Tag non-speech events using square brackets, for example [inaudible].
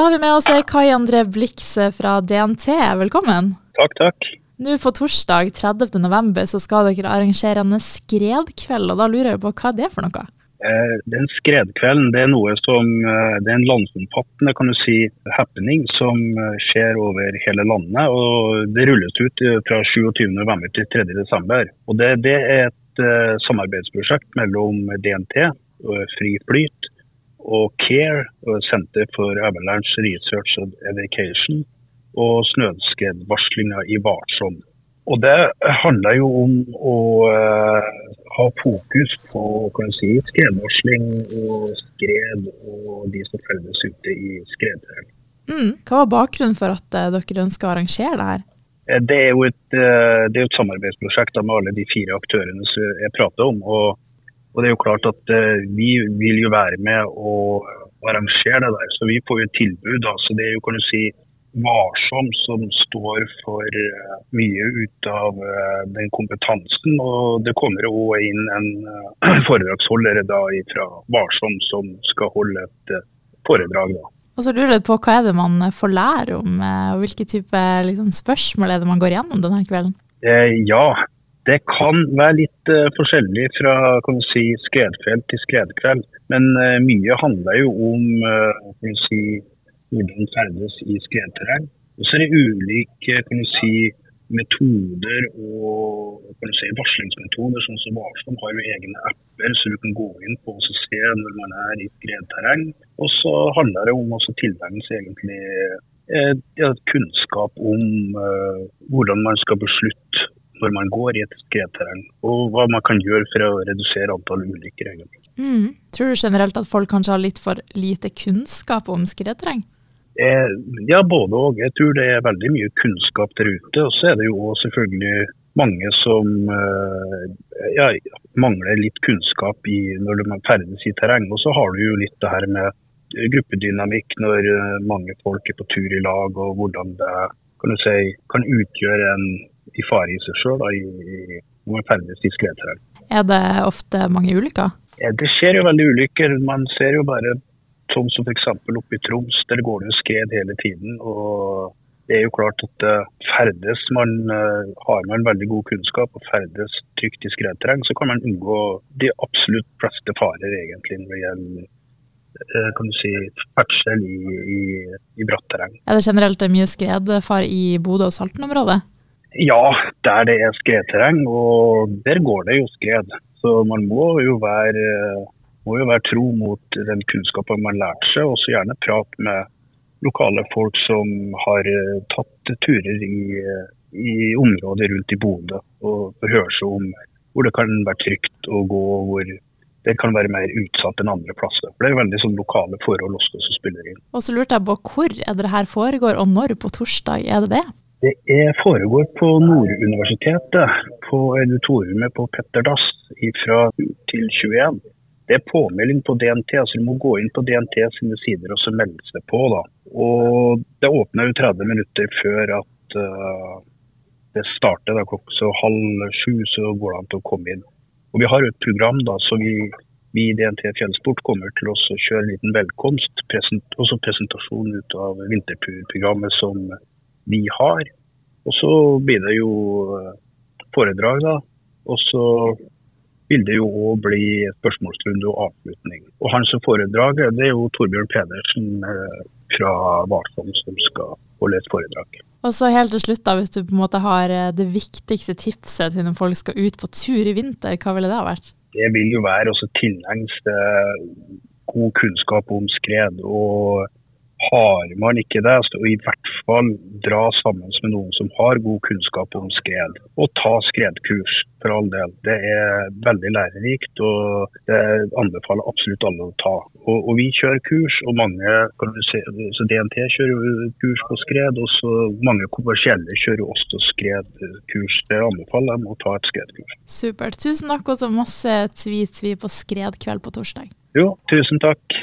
Da har vi med oss Kai André Blix fra DNT. Velkommen. Takk, takk. Nå på torsdag 30. november så skal dere arrangere en skredkveld, og da lurer jeg på hva det er for noe? Eh, den skredkvelden det er noe som, eh, det er en landsomfattende kan du si, happening som eh, skjer over hele landet. og Det rulles ut fra 27.11. til 3.12. Det, det er et samarbeidsprosjekt mellom DNT, Fri Flyt, og CARE, Senter for Avalanche Research and Education, og snøskredvarslinga i Varsom. Og Det handler jo om å uh, ha fokus på si, skredvarsling og skred og de som ferdes ute i skredterreng. Mm. Hva var bakgrunnen for at uh, dere ønsker å arrangere det her? Eh, det er jo et, uh, det er et samarbeidsprosjekt med alle de fire aktørene som jeg prater om. Og, og, det er jo klart at vi vil jo være med og arrangere det der. Så vi får jo et tilbud. Da. Så det er jo kan du si Varsom som står for eh, mye ut av eh, den kompetansen. Og det kommer òg inn en eh, [clears throat] foredragsholder da fra Varsom som skal holde et foredrag. da. Og så lurer jeg på Hva er det man får lære om, og hvilke type liksom, spørsmål er det man går gjennom denne kvelden? Eh, ja, det kan være litt uh, forskjellig fra si, skredkveld til skredkveld. Men uh, mye handler jo om uh, si, hvordan ferdes i skredterreng. Og så er det ulike si, metoder og varslingsmetoder. sånn som Varsom har jo egne apper så du kan gå inn på og se når man er i skredterreng. Og så handler det om å tilegne seg egentlig kunnskap om hvordan man skal beslutte når man går i et skredterreng, og hva man kan gjøre for å redusere antall ulykker. Mm. Tror du generelt at folk kanskje har litt for lite kunnskap om skredterreng? Eh, ja, både og. Jeg tror det er veldig mye kunnskap der ute. Og så er det jo selvfølgelig mange som eh, ja, mangler litt kunnskap i, når man ferdes i terreng. Og så har du jo litt det her med gruppedynamikk når eh, mange folk er på tur i lag, og hvordan det kan, si, kan utgjøre en i fare i seg sjøl når man ferdes i skredterreng. Er det ofte mange ulykker? Det skjer jo veldig ulykker. Man ser jo bare Sånn som f.eks. oppe i Troms, der går det jo skred hele tiden. og det er jo klart at uh, ferdes man, uh, Har man veldig god kunnskap og ferdes trygt i skredterreng, så kan man unngå de absolutt fleste farer egentlig når det gjelder uh, kan du si, ferdsel i, i, i bratt terreng. Er det generelt mye skredfare i Bodø og Salten-området? Ja, der det er skredterreng, og der går det jo skred. Så man må jo være må jo være tro mot den kunnskapen man lærte seg, og så gjerne prate med lokale folk som har eh, tatt turer i, eh, i området rundt i Bodø, og høre seg om hvor det kan være trygt å gå, hvor det kan være mer utsatt enn andre plasser. For Det er veldig sånn lokale forhold også som spiller inn. Og så lurte jeg på Hvor er det her foregår, og når på torsdag er det det? Det er, foregår på Norduniversitetet, på auditoriumet på Petter Dass fra til 21. Det er påmelding på DNT, så du må gå inn på DNT sine sider og så melde seg på. da. Og Det åpner jo 30 minutter før at uh, det starter. da, Så halv sju så går det an til å komme inn. Og Vi har et program, da, så vi, vi i DNT Fjellsport kommer til å kjøre en liten velkomst. Present, også presentasjon ut av vinterprogrammet som vi har. Og så blir det jo eh, foredrag, da. Og så vil det jo òg bli spørsmålsrunde og avslutning. Og Han som foredrag, det er jo Torbjørn Pedersen eh, fra Varsom som skal holde et foredrag. Og så helt til slutt, da, Hvis du på en måte har eh, det viktigste tipset til når folk skal ut på tur i vinter, hva ville det ha vært? Det vil jo være å tilegne seg god kunnskap om skred. og har man ikke det, så i hvert fall dra sammen med noen som har god kunnskap om skred, og ta skredkurs for all del. Det er veldig lærerikt, og det anbefaler absolutt alle å ta. Og, og vi kjører kurs, og mange se, så DNT kjører kurs på skred, og så mange kommersielle kjører også skredkurs. Det anbefaler dem å ta et skredkurs. Supert. Tusen takk, og så masse tvi-tvi på skredkveld på torsdag. Jo, tusen takk.